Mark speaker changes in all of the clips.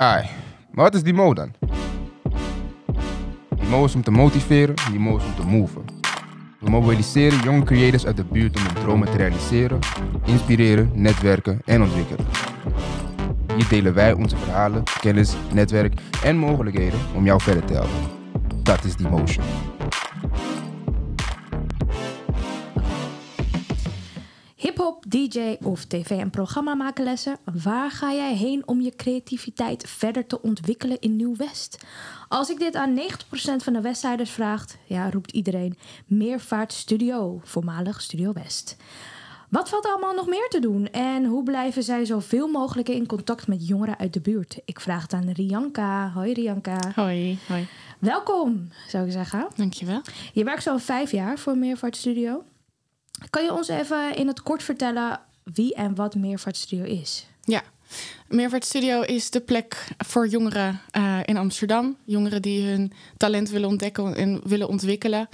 Speaker 1: Ai, maar wat is die mo dan? Die mo is om te motiveren, die mo is om te moven. We mobiliseren jonge creators uit de buurt om hun dromen te realiseren, inspireren, netwerken en ontwikkelen. Hier delen wij onze verhalen, kennis, netwerk en mogelijkheden om jou verder te helpen. Dat is die motion.
Speaker 2: DJ of tv- en programmamakerlessen. Waar ga jij heen om je creativiteit verder te ontwikkelen in Nieuw-West? Als ik dit aan 90% van de Westsiders vraag, ja, roept iedereen Meervaart Studio, voormalig Studio West. Wat valt er allemaal nog meer te doen en hoe blijven zij zoveel mogelijk in contact met jongeren uit de buurt? Ik vraag het aan Rianka. Hoi Rianka.
Speaker 3: Hoi, hoi.
Speaker 2: Welkom, zou ik zeggen.
Speaker 3: Dankjewel.
Speaker 2: Je werkt zo'n vijf jaar voor Meervaart Studio. Kan je ons even in het kort vertellen wie en wat Meervaart Studio is?
Speaker 3: Ja, Meervaart Studio is de plek voor jongeren uh, in Amsterdam. Jongeren die hun talent willen ontdekken en willen ontwikkelen.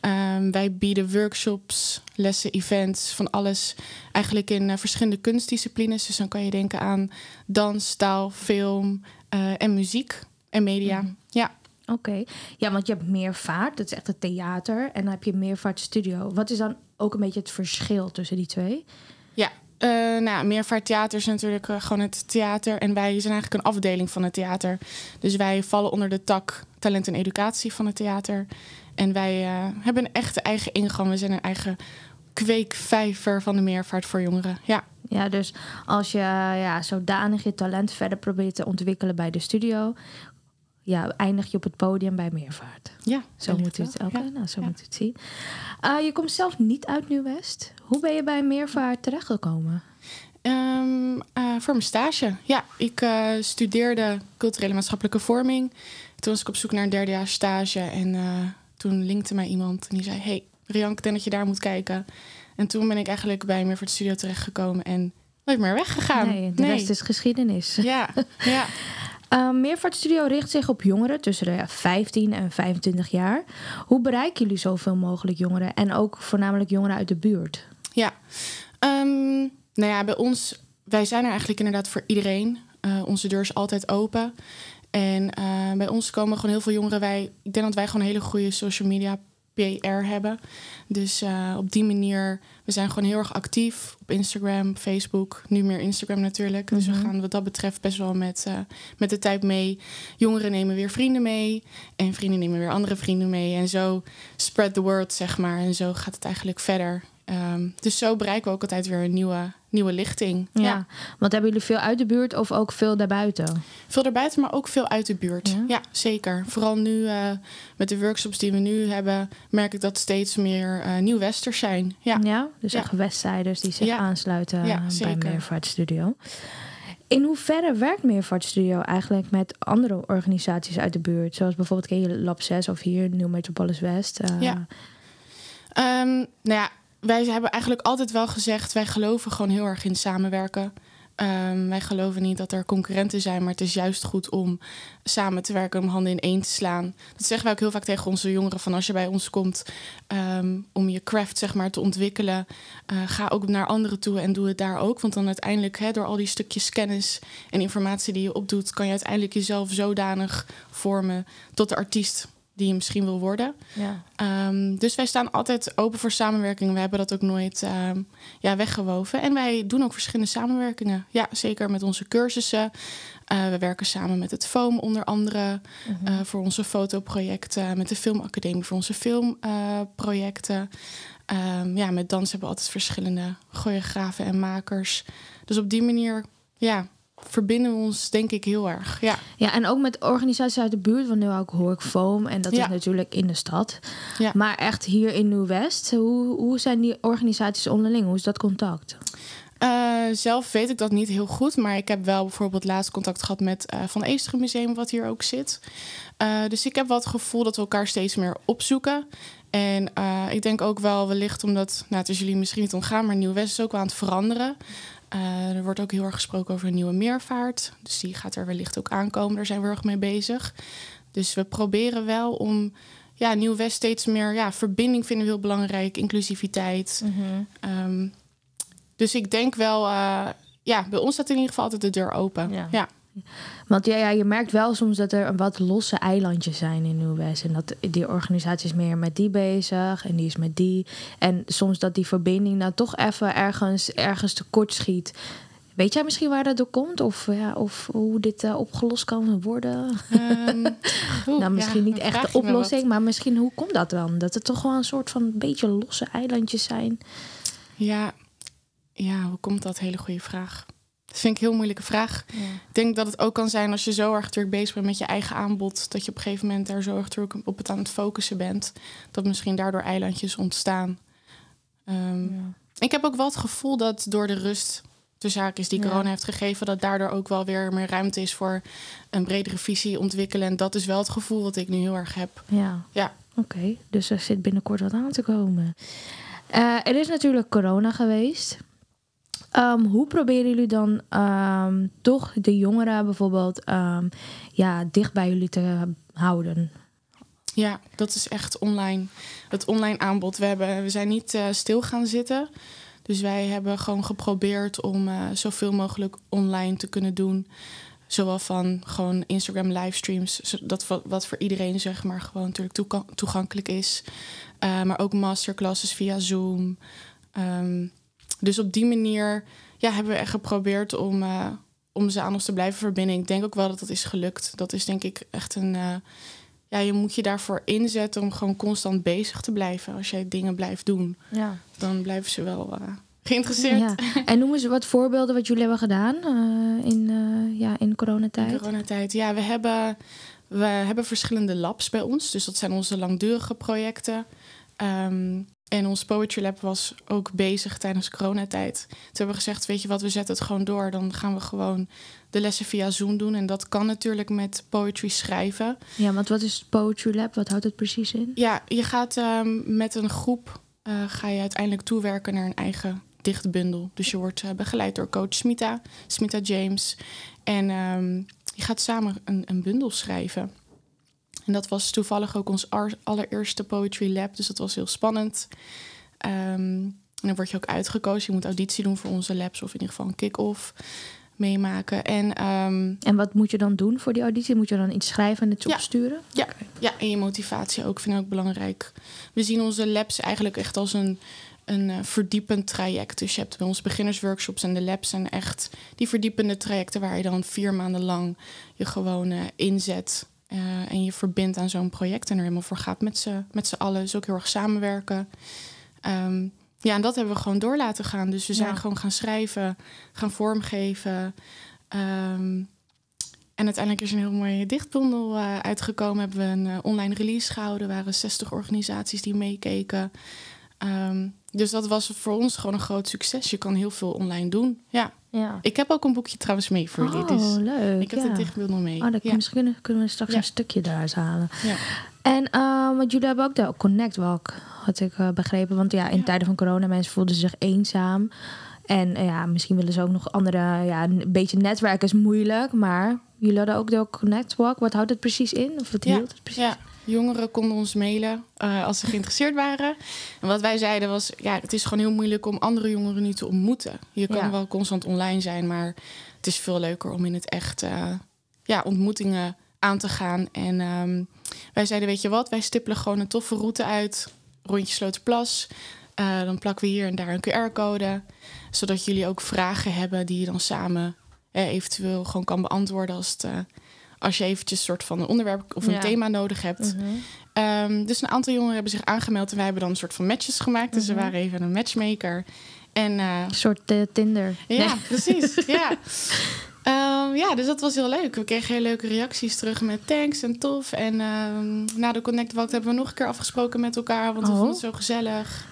Speaker 3: Um, wij bieden workshops, lessen, events, van alles. Eigenlijk in uh, verschillende kunstdisciplines. Dus dan kan je denken aan dans, taal, film uh, en muziek en media. Mm. Ja.
Speaker 2: Oké, okay. ja, want je hebt Meervaart, dat is echt het theater. En dan heb je Meervaart Studio. Wat is dan ook een beetje het verschil tussen die twee?
Speaker 3: Ja, uh, nou ja, Meervaart Theater is natuurlijk uh, gewoon het theater. En wij zijn eigenlijk een afdeling van het theater. Dus wij vallen onder de tak talent en educatie van het theater. En wij uh, hebben een echte eigen ingang. We zijn een eigen kweekvijver van de meervaart voor jongeren. Ja.
Speaker 2: Ja, dus als je ja, zodanig je talent verder probeert te ontwikkelen bij de studio, ja, eindig je op het podium bij Meervaart.
Speaker 3: Ja,
Speaker 2: zo moet u het. Okay, ja. nou, zo ja. moet u het zien. Uh, je komt zelf niet uit Nieuw-West. Hoe ben je bij Meervaart terechtgekomen?
Speaker 3: Um, uh, voor mijn stage. Ja, ik uh, studeerde culturele maatschappelijke vorming. Toen was ik op zoek naar een derdejaars stage. En toen linkte mij iemand en die zei... Hey, Riank, ik denk dat je daar moet kijken. En toen ben ik eigenlijk bij Meervaart Studio terechtgekomen. En nooit meer weggegaan.
Speaker 2: Nee, de nee. rest is geschiedenis.
Speaker 3: Ja, ja.
Speaker 2: Uh, Meervaart Studio richt zich op jongeren tussen de 15 en 25 jaar. Hoe bereiken jullie zoveel mogelijk jongeren en ook voornamelijk jongeren uit de buurt?
Speaker 3: Ja, um, nou ja, bij ons, wij zijn er eigenlijk inderdaad voor iedereen. Uh, onze deur is altijd open. En uh, bij ons komen gewoon heel veel jongeren. Wij, ik denk dat wij gewoon een hele goede social media PR hebben. Dus uh, op die manier, we zijn gewoon heel erg actief op Instagram, Facebook. Nu meer Instagram natuurlijk. Mm -hmm. Dus we gaan wat dat betreft best wel met, uh, met de tijd mee. Jongeren nemen weer vrienden mee. En vrienden nemen weer andere vrienden mee. En zo spread the word, zeg maar. En zo gaat het eigenlijk verder. Um, dus zo bereiken we ook altijd weer een nieuwe, nieuwe lichting.
Speaker 2: Ja, ja, want hebben jullie veel uit de buurt of ook veel daarbuiten?
Speaker 3: Veel daarbuiten, maar ook veel uit de buurt. Ja, ja zeker. Vooral nu uh, met de workshops die we nu hebben, merk ik dat steeds meer uh, nieuw-westers zijn. Ja,
Speaker 2: ja dus
Speaker 3: ja.
Speaker 2: echt westsiders die zich aansluiten bij Meervaart Studio. In hoeverre werkt Meervaart Studio eigenlijk met andere organisaties uit de buurt? Zoals bijvoorbeeld ken je Lab 6 of hier Nieuw Metropolis West? Uh,
Speaker 3: ja. Um, nou ja, wij hebben eigenlijk altijd wel gezegd, wij geloven gewoon heel erg in samenwerken. Um, wij geloven niet dat er concurrenten zijn, maar het is juist goed om samen te werken, om handen in één te slaan. Dat zeggen wij ook heel vaak tegen onze jongeren: van als je bij ons komt um, om je craft zeg maar, te ontwikkelen, uh, ga ook naar anderen toe en doe het daar ook. Want dan uiteindelijk, hè, door al die stukjes kennis en informatie die je opdoet, kan je uiteindelijk jezelf zodanig vormen tot de artiest die je misschien wil worden.
Speaker 2: Ja.
Speaker 3: Um, dus wij staan altijd open voor samenwerking. We hebben dat ook nooit um, ja, weggewoven. En wij doen ook verschillende samenwerkingen. Ja, zeker met onze cursussen. Uh, we werken samen met het FOAM onder andere. -hmm. uh, voor onze fotoprojecten. Met de Filmacademie voor onze filmprojecten. Um, ja, met dans hebben we altijd verschillende choreografen en makers. Dus op die manier, ja, verbinden we ons denk ik heel erg. Ja,
Speaker 2: ja en ook met organisaties uit de buurt. Want nu ook hoor ik Foam en dat ja. is natuurlijk in de stad.
Speaker 3: Ja.
Speaker 2: Maar echt hier in Nieuw-West, hoe, hoe zijn die organisaties onderling? Hoe is dat contact?
Speaker 3: Uh, zelf weet ik dat niet heel goed, maar ik heb wel bijvoorbeeld laatst contact gehad met uh, Van Eesteren Museum, wat hier ook zit. Uh, dus ik heb wel het gevoel dat we elkaar steeds meer opzoeken. En ik denk ook wel wellicht omdat, nou het is jullie misschien niet ontgaan, maar Nieuw-West is ook wel aan het veranderen. Uh, er wordt ook heel erg gesproken over een nieuwe meervaart. Dus die gaat er wellicht ook aankomen. Daar zijn we erg mee bezig. Dus we proberen wel om ja, Nieuw-West steeds meer... Ja, verbinding vinden we heel belangrijk. Inclusiviteit.
Speaker 2: Mm -hmm.
Speaker 3: um, dus ik denk wel... Uh, ja, bij ons staat in ieder geval altijd de deur open.
Speaker 2: Ja.
Speaker 3: ja.
Speaker 2: Want ja, ja, je merkt wel soms dat er wat losse eilandjes zijn in Nieuw-West. En dat die organisatie is meer met die bezig en die is met die. En soms dat die verbinding nou toch even ergens, ergens tekort schiet. Weet jij misschien waar dat door komt? Of, ja, of hoe dit eh, opgelost kan worden?
Speaker 3: Oeh,
Speaker 2: nou, misschien
Speaker 3: ja,
Speaker 2: niet echt de oplossing, maar misschien hoe komt dat dan? Dat het toch wel een soort van beetje losse eilandjes zijn.
Speaker 3: Ja, ja, hoe komt dat? Hele goede vraag. Dat vind ik een heel moeilijke vraag. Ik denk dat het ook kan zijn als je zo erg druk bezig bent met je eigen aanbod, dat je op een gegeven moment daar zo erg druk op het aan het focussen bent, dat misschien daardoor eilandjes ontstaan. Ehm, Ik heb ook wel het gevoel dat door de rust de zaak is die
Speaker 2: Ja.
Speaker 3: corona heeft gegeven, dat daardoor ook wel weer meer ruimte is voor een bredere visie ontwikkelen. En dat is wel het gevoel wat ik nu heel erg heb.
Speaker 2: Ja,
Speaker 3: Ja,
Speaker 2: oké. Dus er zit binnenkort wat aan te komen. Eh, er is natuurlijk corona geweest. Ehm, hoe proberen jullie dan ehm, toch de jongeren bijvoorbeeld ehm, ja, dicht bij jullie te houden?
Speaker 3: Ja, dat is echt online. Het online aanbod. We, hebben, we zijn niet eh, stil gaan zitten. Dus wij hebben gewoon geprobeerd om eh, zoveel mogelijk online te kunnen doen. Zowel van gewoon Instagram livestreams, dat wat, voor iedereen zeg maar gewoon natuurlijk toegankelijk is. Eh, maar ook masterclasses via Zoom. Ehm, dus op die manier ja, hebben we echt geprobeerd om, eh, om ze aan ons te blijven verbinden. Ik denk ook wel dat dat is gelukt. Dat is denk ik echt een. eh, ja, je moet je daarvoor inzetten om gewoon constant bezig te blijven. Als jij dingen blijft doen,
Speaker 2: Ja.
Speaker 3: dan blijven ze wel eh, geïnteresseerd.
Speaker 2: ja. En noem eens wat voorbeelden wat jullie hebben gedaan in, eh, ja, in
Speaker 3: In
Speaker 2: coronatijd.
Speaker 3: coronatijd. Ja, we hebben, we hebben verschillende labs bij ons. Dus dat zijn onze langdurige projecten. Ehm, en ons Poetry Lab was ook bezig tijdens coronatijd. Toen hebben we gezegd, weet je wat, we zetten het gewoon door. Dan gaan we gewoon de lessen via Zoom doen. En dat kan natuurlijk met poetry schrijven.
Speaker 2: Ja, want wat is Poetry Lab? Wat houdt het precies in?
Speaker 3: Ja, je gaat ehm, met een groep eh, ga je uiteindelijk toewerken naar een eigen dichtbundel. Dus je wordt eh, begeleid door coach Smita, Smita James. En ehm, je gaat samen een, een bundel schrijven. En dat was toevallig ook ons allereerste Poetry Lab, dus dat was heel spannend. Ehm, en dan word je ook uitgekozen. Je moet auditie doen voor onze labs, of in ieder geval een kick-off meemaken. En ehm,
Speaker 2: En wat moet je dan doen voor die auditie? Moet je dan iets schrijven en het
Speaker 3: Ja.
Speaker 2: opsturen?
Speaker 3: Ja, ja, en je motivatie ook vind ik ook belangrijk. We zien onze labs eigenlijk echt als een, een eh, verdiepend traject. Dus je hebt bij ons beginnersworkshops en de labs zijn echt die verdiepende trajecten waar je dan vier maanden lang je gewoon inzet. Eh, en je verbindt aan zo'n project en er helemaal voor gaat met z'n met z'n allen. Dus ook heel erg samenwerken. Ehm, ja, en dat hebben we gewoon door laten gaan. Dus we zijn
Speaker 2: Ja.
Speaker 3: gewoon gaan schrijven, gaan vormgeven. Ehm, en uiteindelijk is er een heel mooie dichtbundel eh, uitgekomen. Hebben we een eh, online release gehouden. Er waren 60 organisaties die meekeken. Ehm, dus dat was voor ons gewoon een groot succes. Je kan heel veel online doen. Ja.
Speaker 2: Ja.
Speaker 3: Ik heb ook een boekje trouwens mee voor jullie.
Speaker 2: Oh,
Speaker 3: Dus
Speaker 2: leuk.
Speaker 3: ik heb
Speaker 2: ja.
Speaker 3: de dichtbundel mee.
Speaker 2: Oh, dan
Speaker 3: ja.
Speaker 2: misschien kunnen, we straks een stukje daaruit halen.
Speaker 3: Ja.
Speaker 2: En uh, want jullie hebben ook de Connect Walk, had ik uh, begrepen. Want ja, in tijden van corona, mensen voelden zich eenzaam. En uh, ja, misschien willen ze ook nog andere, ja, een beetje netwerken is moeilijk. Maar jullie hadden ook de Connect Walk. Wat houdt het precies in? Of wat hield het precies?
Speaker 3: Ja, jongeren konden ons mailen eh, als ze geïnteresseerd waren. En wat wij zeiden was, ja, het is gewoon heel moeilijk om andere jongeren nu te ontmoeten. Je kan
Speaker 2: Ja.
Speaker 3: wel constant online zijn, maar het is veel leuker om in het echt eh, ja, ontmoetingen aan te gaan. En ehm, wij zeiden, weet je wat, wij stippelen gewoon een toffe route uit. Rondje Sloterplas. Eh, dan plakken we hier en daar een QR-code. Zodat jullie ook vragen hebben die je dan samen eventueel gewoon kan beantwoorden als het... als je eventjes een soort van een onderwerp of een
Speaker 2: Ja.
Speaker 3: thema nodig hebt.
Speaker 2: Mhm.
Speaker 3: Ehm, dus een aantal jongeren hebben zich aangemeld en wij hebben dan een soort van matches gemaakt. Dus
Speaker 2: Mhm.
Speaker 3: we waren even een matchmaker. En eh,
Speaker 2: Een soort eh, Tinder.
Speaker 3: ja,
Speaker 2: Nee.
Speaker 3: precies. ja. Ehm, ja, dus dat was heel leuk. We kregen hele leuke reacties terug met thanks en tof. En ehm, na de Connect Walk hebben we nog een keer afgesproken met elkaar, want we
Speaker 2: Oh.
Speaker 3: vonden het zo gezellig.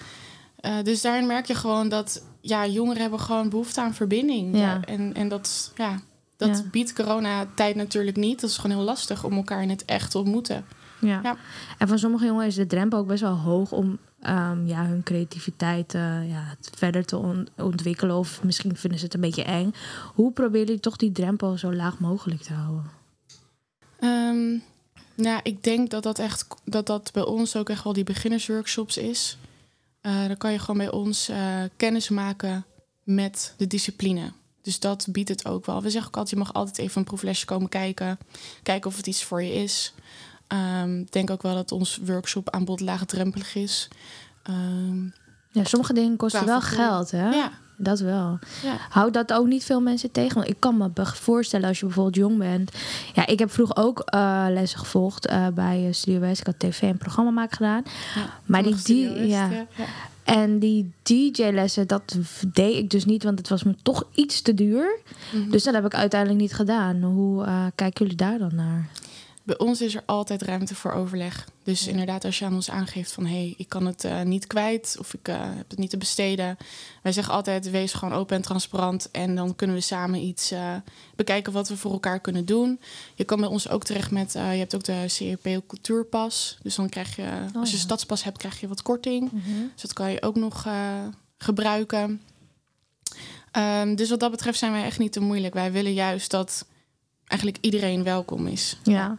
Speaker 3: Eh, dus daarin merk je gewoon dat ja, jongeren hebben gewoon behoefte aan verbinding.
Speaker 2: Ja.
Speaker 3: En, en dat, ja, dat
Speaker 2: Ja.
Speaker 3: biedt corona-tijd natuurlijk niet. Dat is gewoon heel lastig om elkaar in het echt te ontmoeten.
Speaker 2: Ja.
Speaker 3: Ja.
Speaker 2: En van sommige jongens is de drempel ook best wel hoog om ehm, ja, hun creativiteit eh, ja, verder te on- ontwikkelen. Of misschien vinden ze het een beetje eng. Hoe proberen jullie toch die drempel zo laag mogelijk te houden?
Speaker 3: Ehm, nou, ik denk dat dat echt dat dat bij ons ook echt wel die beginnersworkshops is. Eh, dan kan je gewoon bij ons eh, kennis maken met de discipline. Dus dat biedt het ook wel. We zeggen ook altijd, je mag altijd even een proeflesje komen kijken. Kijken of het iets voor je is. Ik denk ook wel dat ons workshop aanbod laagdrempelig is. Ehm,
Speaker 2: Ja, sommige dingen kosten wel geld, hè?
Speaker 3: ja,
Speaker 2: Dat wel.
Speaker 3: ja.
Speaker 2: Houdt dat ook niet veel mensen tegen? Want ik kan me voorstellen als je bijvoorbeeld jong bent. Ja, ik heb vroeger ook eh, lessen gevolgd eh, bij uh, Studio West. Ik had tv en programmamaak gedaan.
Speaker 3: ja.
Speaker 2: Maar die, die, ja. En die DJ-lessen, dat deed ik dus niet, want het was me toch iets te duur.
Speaker 3: Mhm.
Speaker 2: Dus dat heb ik uiteindelijk niet gedaan. Hoe eh, kijken jullie daar dan naar?
Speaker 3: Bij ons is er altijd ruimte voor overleg. Dus
Speaker 2: Ja.
Speaker 3: inderdaad, als je aan ons aangeeft van hé, hey, ik kan het eh, niet kwijt of ik eh, heb het niet te besteden. Wij zeggen altijd, wees gewoon open en transparant. En dan kunnen we samen iets eh, bekijken wat we voor elkaar kunnen doen. Je kan bij ons ook terecht met, je hebt ook de CEP cultuurpas. Dus dan krijg je, als je
Speaker 2: ja.
Speaker 3: stadspas hebt, krijg je wat korting. Dus dat kan je ook nog gebruiken. Ehm, dus wat dat betreft zijn wij echt niet te moeilijk. Wij willen juist dat eigenlijk iedereen welkom is.
Speaker 2: Ja.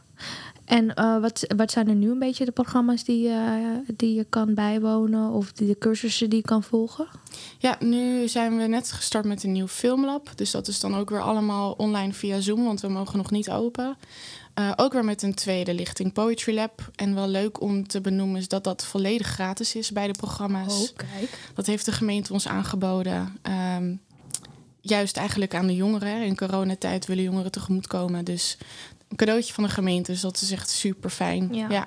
Speaker 2: En eh, wat, wat zijn er nu een beetje de programma's die, eh, die je kan bijwonen? Of die, de cursussen die je kan volgen?
Speaker 3: Ja, nu zijn we net gestart met een nieuw filmlab. Dus dat is dan ook weer allemaal online via Zoom, want we mogen nog niet open. Eh, ook weer met een tweede lichting Poetry Lab. En wel leuk om te benoemen is dat dat volledig gratis is bij de programma's.
Speaker 2: kijk.
Speaker 3: Dat heeft de gemeente ons aangeboden. Ehm, juist eigenlijk aan de jongeren. In coronatijd willen jongeren tegemoetkomen. Dus een cadeautje van de gemeente. Dus dat is echt super fijn.
Speaker 2: Ja.
Speaker 3: Ja.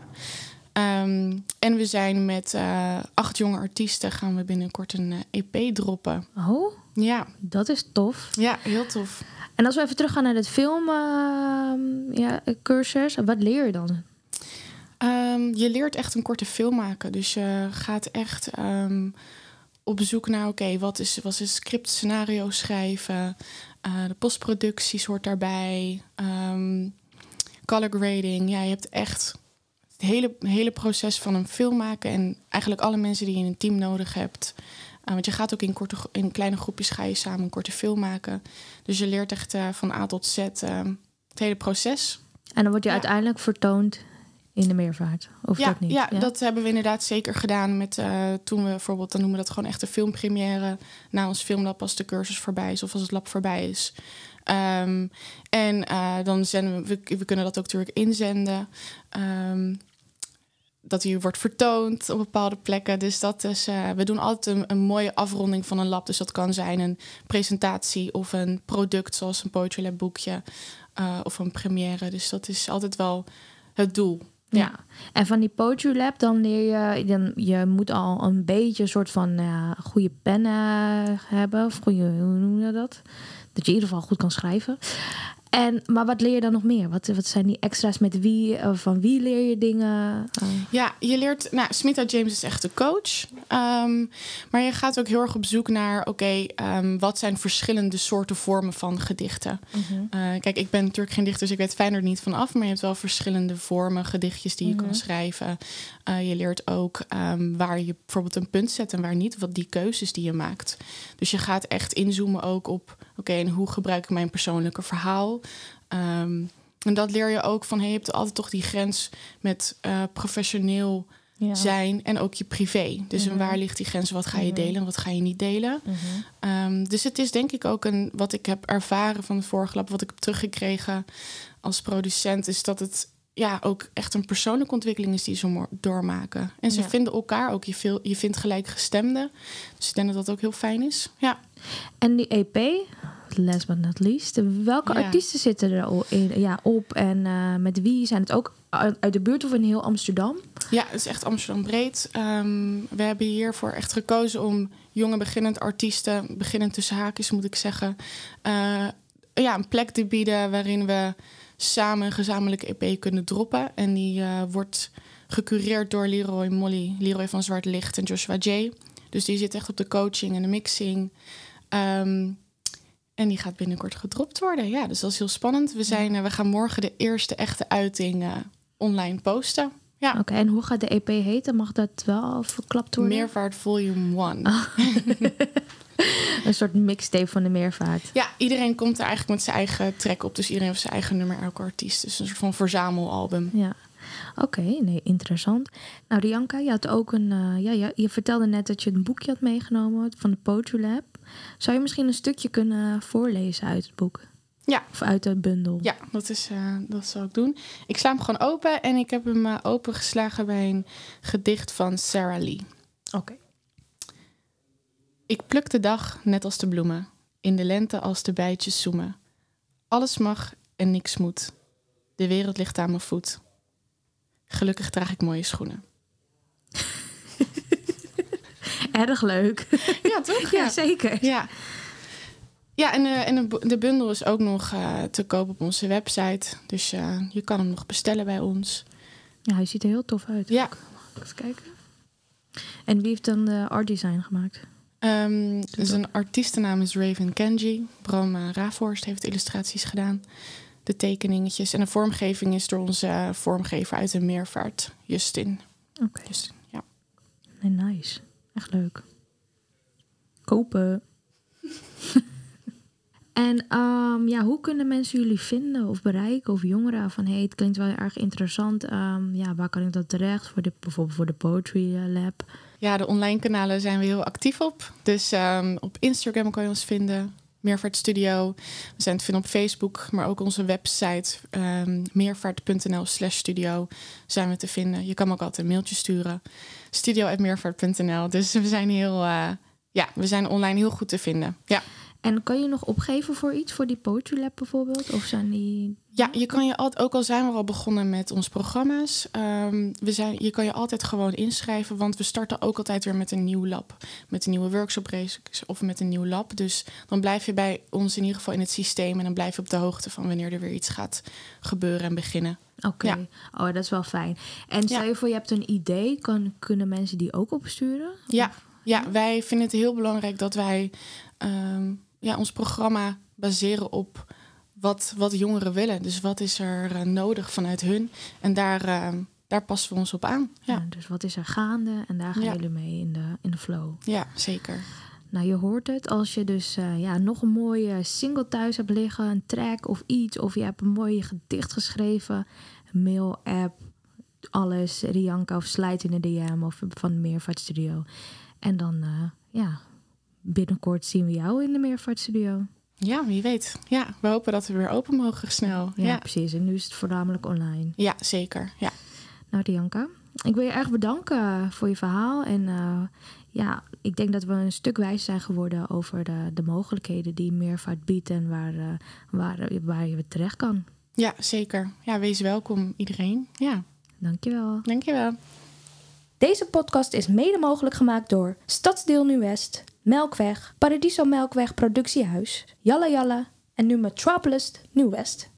Speaker 3: Ehm, en we zijn met eh, acht jonge artiesten gaan we binnenkort een eh, EP droppen.
Speaker 2: Oh,
Speaker 3: Ja,
Speaker 2: dat is tof.
Speaker 3: ja, heel tof.
Speaker 2: En als we even teruggaan naar het film ehm, ja, wat leer je dan?
Speaker 3: Ehm, je leert echt een korte film maken. Dus je gaat echt op zoek naar, oké, wat is, wat is script, scenario schrijven. Eh, de postproducties hoort daarbij. Ehm, color grading. Ja, je hebt echt het hele, hele proces van een film maken. En eigenlijk alle mensen die je in een team nodig hebt. Eh, want je gaat ook in, korte, in kleine groepjes ga je samen een korte film maken. Dus je leert echt eh, van A tot Z ehm, het hele proces.
Speaker 2: En dan word je
Speaker 3: Ja.
Speaker 2: uiteindelijk vertoond in de meervaart. Of
Speaker 3: ja,
Speaker 2: dat niet?
Speaker 3: Ja, dat hebben we inderdaad zeker gedaan met eh, toen we bijvoorbeeld, dan noemen we dat gewoon echt een filmpremière na ons filmlab als de cursus voorbij is of als het lab voorbij is. Ehm, en eh, dan zenden we, we, we kunnen dat ook natuurlijk inzenden. Ehm, dat hier wordt vertoond op bepaalde plekken. Dus dat is, eh, we doen altijd een, een mooie afronding van een lab. Dus dat kan zijn een presentatie of een product zoals een Poetry Lab boekje eh, of een première. Dus dat is altijd wel het doel.
Speaker 2: Ja. En van die Poetry Lab, dan leer je... Dan, je moet al een beetje een soort van goede pen eh, hebben. Of goede, hoe noem je dat? Dat je in ieder geval goed kan schrijven. En, maar wat leer je dan nog meer? Wat, wat zijn die extra's met wie? eh, van wie leer je dingen? Eh,
Speaker 3: Ja, je leert. Nou, Smita James is echt de coach. Ehm, maar je gaat ook heel erg op zoek naar: oké, ehm, wat zijn verschillende soorten vormen van gedichten? Eh, kijk, ik ben natuurlijk geen dichter, dus ik weet fijn er niet van af. Maar je hebt wel verschillende vormen, gedichtjes die je
Speaker 2: Mhm.
Speaker 3: kan schrijven. Eh, je leert ook ehm, waar je bijvoorbeeld een punt zet en waar niet. Wat die keuzes die je maakt. Dus je gaat echt inzoomen ook op: oké, en hoe gebruik ik mijn persoonlijke verhaal? Ehm, en dat leer je ook van: hey, je hebt altijd toch die grens met eh, professioneel
Speaker 2: ja.
Speaker 3: zijn en ook je privé. Dus en
Speaker 2: Mhm.
Speaker 3: waar ligt die grens? Wat ga je
Speaker 2: Mhm.
Speaker 3: delen en wat ga je niet delen?
Speaker 2: Mhm.
Speaker 3: Ehm, dus het is denk ik ook een wat ik heb ervaren van het vorige lab, wat ik heb teruggekregen als producent, is dat het ja ook echt een persoonlijke ontwikkeling is die ze doormaken. En ze
Speaker 2: Ja.
Speaker 3: vinden elkaar ook. Je, veel, je vindt gelijkgestemden. Dus ik denk dat dat ook heel fijn is. Ja.
Speaker 2: En die EP, last but not least. Welke
Speaker 3: Ja.
Speaker 2: artiesten zitten er al in, ja, op? En eh, met wie? Zijn het ook uit uit de buurt of in heel Amsterdam?
Speaker 3: Ja, het is echt Amsterdam breed. Ehm, we hebben hiervoor echt gekozen om jonge beginnend artiesten, beginnend tussen haakjes moet ik zeggen, eh, ja, een plek te bieden waarin we samen een gezamenlijke EP kunnen droppen. En die eh, wordt gecureerd door Leroy Molly, Leroy van Zwart Licht en Joshua J. Dus die zit echt op de coaching en de mixing. Ehm, en die gaat binnenkort gedropt worden. Ja, dus dat is heel spannend. We, zijn, eh, we gaan morgen de eerste echte uiting eh, online posten. Ja.
Speaker 2: Oké, en hoe gaat de EP heten? Mag dat wel verklapt worden?
Speaker 3: Meervaart Volume 1.
Speaker 2: Een soort mixtape van de meervaart.
Speaker 3: Ja, iedereen komt er eigenlijk met zijn eigen track op. Dus iedereen heeft zijn eigen nummer, elke artiest. Dus een soort van verzamelalbum.
Speaker 2: Ja. Oké, nee, interessant. Nou, Rianka, je had ook een. eh, ja, je, je vertelde net dat je een boekje had meegenomen van de Poetry Lab. Zou je misschien een stukje kunnen voorlezen uit het boek?
Speaker 3: Ja.
Speaker 2: Of uit de bundel?
Speaker 3: Ja, dat, is, eh, dat zal ik doen. Ik sla hem gewoon open en ik heb hem uh, opengeslagen bij een gedicht van Sarah Lee.
Speaker 2: Oké.
Speaker 3: Ik pluk de dag net als de bloemen, in de lente als de bijtjes zoemen. Alles mag en niks moet. De wereld ligt aan mijn voet. Gelukkig draag ik mooie schoenen.
Speaker 2: Erg leuk.
Speaker 3: Ja, toch?
Speaker 2: Ja, zeker.
Speaker 3: Ja. Ja, en, uh, en de bundel is ook nog uh, te koop op onze website. Dus uh, je kan hem nog bestellen bij ons.
Speaker 2: Ja, hij ziet er heel tof uit.
Speaker 3: Ja.
Speaker 2: Eens kijken. En wie heeft dan de art design gemaakt?
Speaker 3: Um, dus een artiestennaam is Raven Kenji. Bram Raforst heeft illustraties gedaan. De tekeningetjes. En de vormgeving is door onze vormgever uit de meervaart, Justin.
Speaker 2: Oké.
Speaker 3: Okay. Justin, ja.
Speaker 2: Nee, nice. Echt leuk. Kopen. en um, ja, hoe kunnen mensen jullie vinden of bereiken? Of jongeren van, hey, het klinkt wel erg interessant. Um, ja, waar kan ik dat terecht? Voor de, bijvoorbeeld voor de Poetry Lab.
Speaker 3: Ja, de online kanalen zijn we heel actief op. Dus um, op Instagram kan je ons vinden. Meervaartstudio. We zijn te vinden op Facebook, maar ook onze website um, meervaart.nl slash studio zijn we te vinden. Je kan ook altijd een mailtje sturen. Studio.meervaart.nl. Dus we zijn heel, uh, ja, we zijn online heel goed te vinden. Ja.
Speaker 2: En kan je nog opgeven voor iets, voor die Poetry Lab bijvoorbeeld? Of zijn die...
Speaker 3: Ja, je kan je altijd, ook al zijn we al begonnen met onze programma's, um, we zijn, je kan je altijd gewoon inschrijven, want we starten ook altijd weer met een nieuw lab. Met een nieuwe workshop race of met een nieuw lab. Dus dan blijf je bij ons in ieder geval in het systeem en dan blijf je op de hoogte van wanneer er weer iets gaat gebeuren en beginnen.
Speaker 2: Oké, okay. ja. oh, dat is wel fijn. En stel je voor, je hebt een idee, kan, kunnen mensen die ook opsturen?
Speaker 3: Ja, ja, wij vinden het heel belangrijk dat wij um, ja, ons programma baseren op wat, wat jongeren willen. Dus wat is er uh, nodig vanuit hun? En daar, uh, daar passen we ons op aan. Ja.
Speaker 2: ja. dus wat is er gaande? En daar gaan ja. jullie mee in de, in de flow.
Speaker 3: Ja, zeker.
Speaker 2: Nou, je hoort het. Als je dus uh, ja, nog een mooie single thuis hebt liggen, een track of iets, of je hebt een mooi gedicht geschreven, mail, app, alles, Rianka of Slijt in de DM of van de Meervaartstudio. En dan, ja, binnenkort zien we jou in de Meervaartstudio.
Speaker 3: Ja, wie weet. Ja, we hopen dat we weer open mogen snel.
Speaker 2: Ja, ja, precies. En nu is het voornamelijk online.
Speaker 3: Ja, zeker. Ja.
Speaker 2: Nou, Dianka, ik wil je erg bedanken voor je verhaal. En uh, ja, ik denk dat we een stuk wijs zijn geworden over de, de mogelijkheden die meervaart biedt en waar, uh, waar, waar je terecht kan.
Speaker 3: Ja, zeker. Ja, wees welkom iedereen. Ja.
Speaker 2: Dankjewel.
Speaker 3: Dankjewel.
Speaker 2: Deze podcast is mede mogelijk gemaakt door Stadsdeel Nu-West, Melkweg, Paradiso Melkweg Productiehuis, Jalla Jalla en nu Metropolis Nieuw-West.